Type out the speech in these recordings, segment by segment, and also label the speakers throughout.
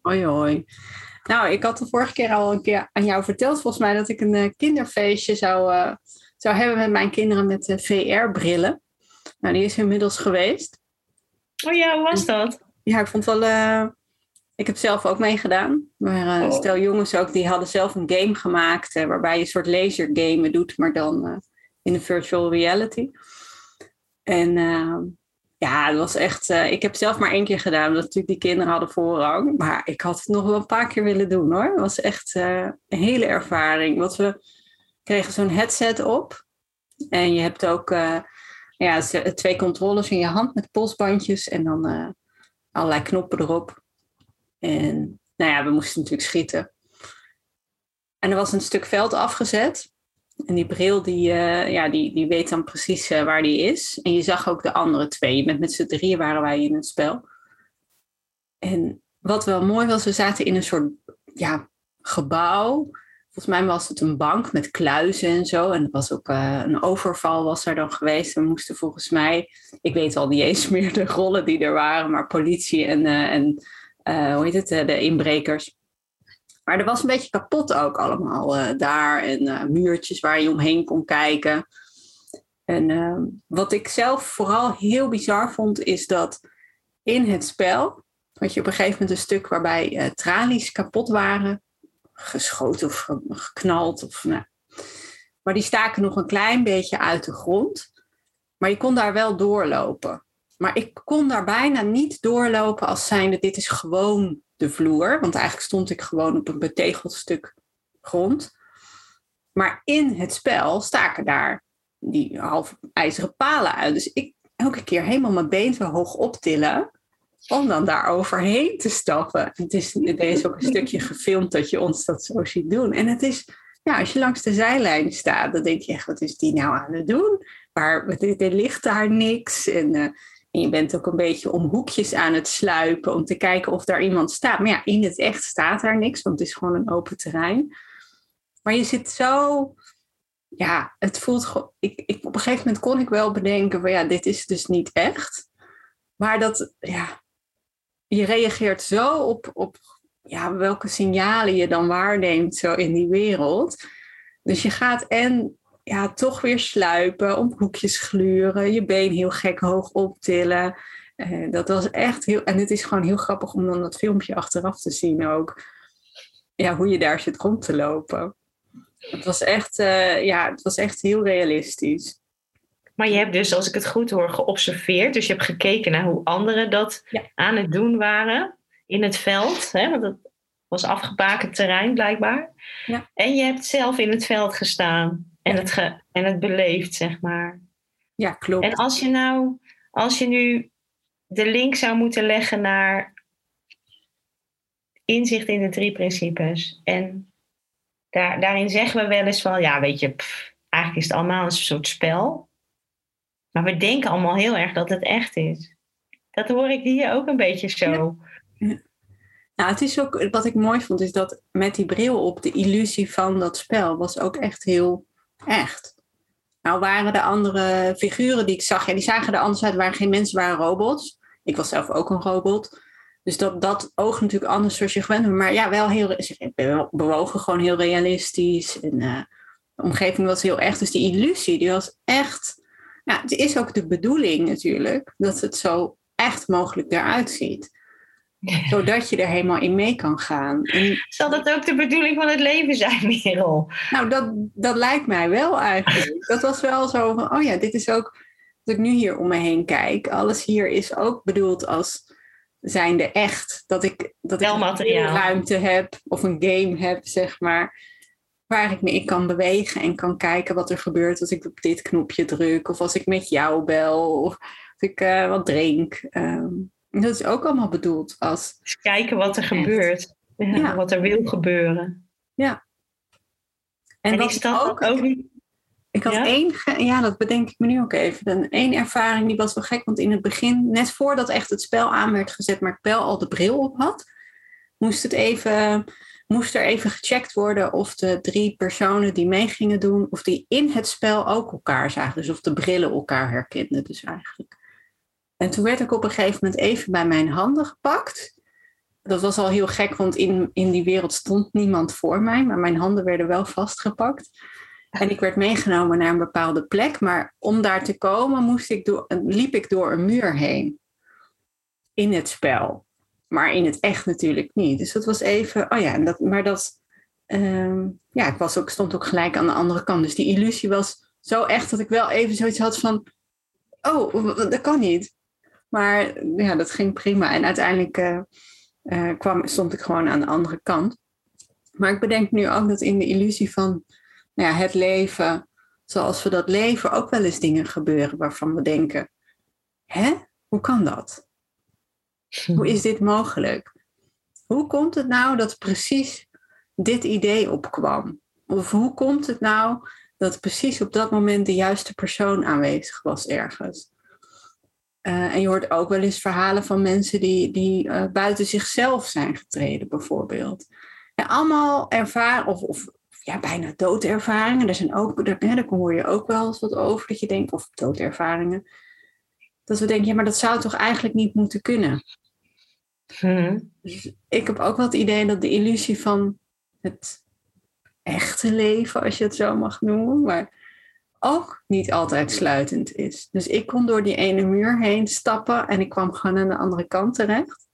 Speaker 1: Hoi hoi. Nou, ik had de vorige keer al een keer aan jou verteld, volgens mij, dat ik een uh, kinderfeestje zou, uh, zou hebben met mijn kinderen met uh, VR-brillen. Nou, die is inmiddels geweest.
Speaker 2: Oh ja, hoe was dat?
Speaker 1: Ja, ik vond wel. ik heb zelf ook meegedaan. Maar oh. stel jongens ook, die hadden zelf een game gemaakt waarbij je een soort lasergame doet, maar dan in de virtual reality. En ja, het was echt. Uh, ik heb zelf maar één keer gedaan, omdat natuurlijk die kinderen hadden voorrang. Maar ik had het nog wel een paar keer willen doen hoor. Het was echt uh, een hele ervaring. Want we kregen zo'n headset op. En je hebt ook uh, ja, twee controllers in je hand met polsbandjes en dan allerlei knoppen erop. En nou ja, we moesten natuurlijk schieten. En er was een stuk veld afgezet. En die bril die, uh, ja, die, die weet dan precies uh, waar die is. En je zag ook de andere twee. Met, met z'n drieën waren wij in het spel. En wat wel mooi was, we zaten in een soort ja, gebouw. Volgens mij was het een bank met kluizen en zo. En er was ook uh, een overval was er dan geweest. We moesten volgens mij, ik weet al niet eens meer de rollen die er waren, maar politie en, en hoe heet het, de inbrekers. Maar er was een beetje kapot ook allemaal uh, daar. En uh, muurtjes waar je omheen kon kijken. En uh, wat ik zelf vooral heel bizar vond, is dat in het spel had je op een gegeven moment een stuk waarbij tralies kapot waren. Geschoten of geknald. Of, nou. Maar die staken nog een klein beetje uit de grond. Maar je kon daar wel doorlopen. Maar ik kon daar bijna niet doorlopen als zijnde dit is gewoon de vloer. Want eigenlijk stond ik gewoon op een betegeld stuk grond. Maar in het spel staken daar die half ijzeren palen uit. Dus ik elke keer helemaal mijn been zo hoog optillen. Om dan daar overheen te stappen. Het is, er ook een stukje gefilmd dat je ons dat zo ziet doen. En het is, ja, als je langs de zijlijn staat, dan denk je echt, wat is die nou aan het doen? Maar er, ligt daar niks. En uh, en je bent ook een beetje om hoekjes aan het sluipen om te kijken of daar iemand staat. Maar ja, in het echt staat daar niks, want het is gewoon een open terrein. Maar je zit zo. Ja, het voelt gewoon. Ik, ik, op een gegeven moment kon ik wel bedenken: van ja, dit is dus niet echt. Maar dat, ja, je reageert zo op, op ja, welke signalen je dan waarneemt zo in die wereld. Dus je gaat en ja, toch weer sluipen, om hoekjes gluren, je been heel gek hoog optillen. Uh, dat was echt heel. En het is gewoon heel grappig om dan dat filmpje achteraf te zien ook. Ja, hoe je daar zit rond te lopen. Het was echt, uh, ja, het was echt heel realistisch.
Speaker 2: Maar je hebt dus, als ik het goed hoor, geobserveerd. Dus je hebt gekeken naar hoe anderen dat aan het doen waren in het veld. Hè? Want het was afgebakend terrein blijkbaar. Ja. En je hebt zelf in het veld gestaan en, het, ge, en het beleeft, zeg maar.
Speaker 1: Ja, klopt.
Speaker 2: En als je nou, als je nu de link zou moeten leggen naar inzicht in de drie principes. En daar, daarin zeggen we wel eens van, ja, weet je, eigenlijk is het allemaal een soort spel. Maar we denken allemaal heel erg dat het echt is. Dat hoor ik hier ook een beetje zo.
Speaker 1: Nou, het is ook, wat ik mooi vond, is dat met die bril op, de illusie van dat spel was ook echt heel Echt. Nou waren de andere figuren die ik zag, ja, die zagen er anders uit, waren geen mensen, waren robots. Ik was zelf ook een robot. Dus dat, dat oog natuurlijk anders zoals je gewend bent. Maar ja, wel heel, bewogen gewoon heel realistisch. En uh, de omgeving was heel echt. Dus die illusie, die was echt... Ja, het is ook de bedoeling natuurlijk, dat het zo echt mogelijk eruit ziet zodat je er helemaal in mee kan gaan.
Speaker 2: En, Zal dat ook de bedoeling van het leven zijn, Merel?
Speaker 1: Nou, dat, dat lijkt mij wel eigenlijk. Dat was wel zo van, oh ja, dit is ook, als ik nu hier om me heen kijk, alles hier is ook bedoeld als zijnde echt. Dat ik, dat ik een ruimte heb of een game heb, zeg maar. Waar ik me in kan bewegen en kan kijken wat er gebeurt als ik op dit knopje druk. Of als ik met jou bel. Of als ik uh, wat drink. Um, Dat is ook allemaal bedoeld als.
Speaker 2: Dus kijken wat er gebeurt. Ja, Wat er wil gebeuren.
Speaker 1: Ja.
Speaker 2: En, en is dat ook, ook.
Speaker 1: Ik had één, ja, dat bedenk ik me nu ook even. Een één ervaring die was wel gek, want in het begin, net voordat echt het spel aan werd gezet, maar ik wel al de bril op had, moest het even moest er even gecheckt worden of de drie personen die mee gingen doen, of die in het spel ook elkaar zagen. Dus of de brillen elkaar herkenden dus eigenlijk. En toen werd ik op een gegeven moment even bij mijn handen gepakt. Dat was al heel gek, want in, in die wereld stond niemand voor mij, maar mijn handen werden wel vastgepakt. En ik werd meegenomen naar een bepaalde plek, maar om daar te komen moest ik door, liep ik door een muur heen in het spel. Maar in het echt natuurlijk niet. Dus dat was even, oh ja, dat, maar dat, ehm, ja, ik was ook, stond ook gelijk aan de andere kant. Dus die illusie was zo echt dat ik wel even zoiets had van, oh, dat kan niet. Maar ja, dat ging prima. En uiteindelijk uh, uh, kwam, stond ik gewoon aan de andere kant. Maar ik bedenk nu ook dat in de illusie van nou ja, het leven, zoals we dat leven, ook wel eens dingen gebeuren waarvan we denken, hè, hoe kan dat? Hoe is dit mogelijk? Hoe komt het nou dat precies dit idee opkwam? Of hoe komt het nou dat precies op dat moment de juiste persoon aanwezig was ergens? Uh, en je hoort ook wel eens verhalen van mensen die, die uh, buiten zichzelf zijn getreden, bijvoorbeeld. Ja, allemaal ervaren, of, of ja, bijna doodervaringen. Er zijn ook, daar, daar hoor je ook wel eens wat over, dat je denkt, of doodervaringen. Dat we denken, ja, maar dat zou toch eigenlijk niet moeten kunnen? Hmm. Dus ik heb ook wel het idee dat de illusie van het echte leven, als je het zo mag noemen, maar ook niet altijd sluitend is. Dus ik kon door die ene muur heen stappen en ik kwam gewoon aan de andere kant terecht.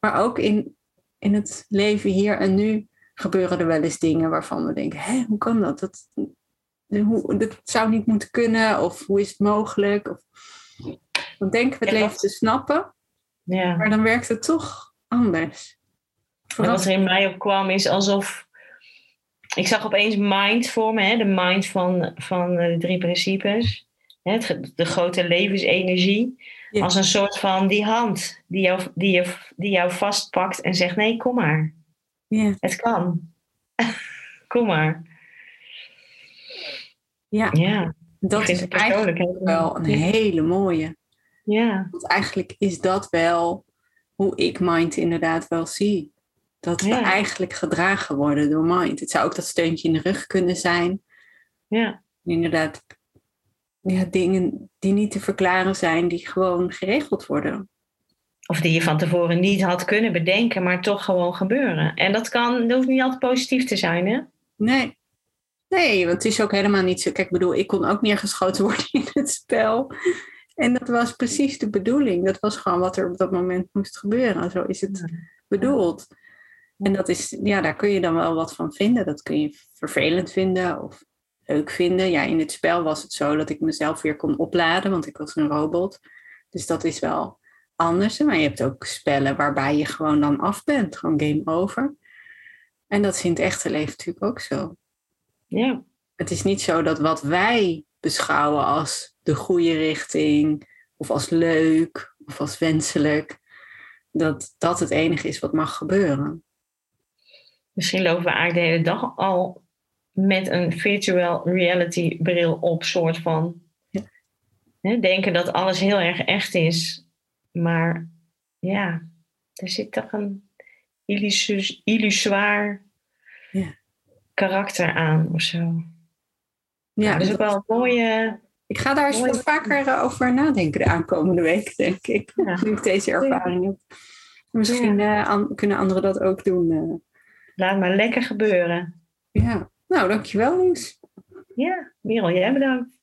Speaker 1: Maar ook in, in het leven hier en nu gebeuren er wel eens dingen waarvan we denken, hé, hoe kan dat? Dat, hoe, dat zou niet moeten kunnen of hoe is het mogelijk? Of, dan denken we het leven te snappen. Ja. Maar dan werkt het toch anders.
Speaker 2: En wat er in mij opkwam is alsof. Ik zag opeens mind voor me, hè, de mind van, van de drie principes. Hè, de grote levensenergie. Als een soort van die hand die jou, die, je, die jou vastpakt en zegt: nee, kom maar. Ja. Het kan. kom maar.
Speaker 1: Ja, ja. dat is eigenlijk wel een hele mooie.
Speaker 2: Ja.
Speaker 1: Want eigenlijk is dat wel hoe ik mind inderdaad wel zie. Dat we eigenlijk gedragen worden door mind. Het zou ook dat steuntje in de rug kunnen zijn.
Speaker 2: Ja.
Speaker 1: Inderdaad, ja, dingen die niet te verklaren zijn, die gewoon geregeld worden.
Speaker 2: Of die je van tevoren niet had kunnen bedenken, maar toch gewoon gebeuren. En dat kan, dat hoeft niet altijd positief te zijn, hè?
Speaker 1: Nee. Nee, want het is ook helemaal niet zo. Kijk, ik bedoel, ik kon ook neergeschoten worden in het spel. En dat was precies de bedoeling. Dat was gewoon wat er op dat moment moest gebeuren. Zo is het bedoeld. En dat is, ja, daar kun je dan wel wat van vinden. Dat kun je vervelend vinden of leuk vinden. Ja, in het spel was het zo dat ik mezelf weer kon opladen, want ik was een robot. Dus dat is wel anders. Maar je hebt ook spellen waarbij je gewoon dan af bent. Gewoon game over. En dat is in het echte leven natuurlijk ook zo.
Speaker 2: Ja.
Speaker 1: Het is niet zo dat wat wij beschouwen als de goede richting, of als leuk, of als wenselijk, dat dat het enige is wat mag gebeuren.
Speaker 2: Misschien lopen we eigenlijk de hele dag al met een virtual reality bril op, soort van. Ja. denken dat alles heel erg echt is. Maar ja, er zit toch een illusoir ja. karakter aan of zo. Ja, nou, dat is ook wel een mooie,
Speaker 1: ik ga daar eens vaker eh, over nadenken de aankomende week, denk ik. Ja. Nu ik deze ervaring heb. Misschien uh, kunnen anderen dat ook doen. Uh.
Speaker 2: Laat maar lekker gebeuren.
Speaker 1: Ja, nou dankjewel Lies.
Speaker 2: Ja, Merel, jij bedankt.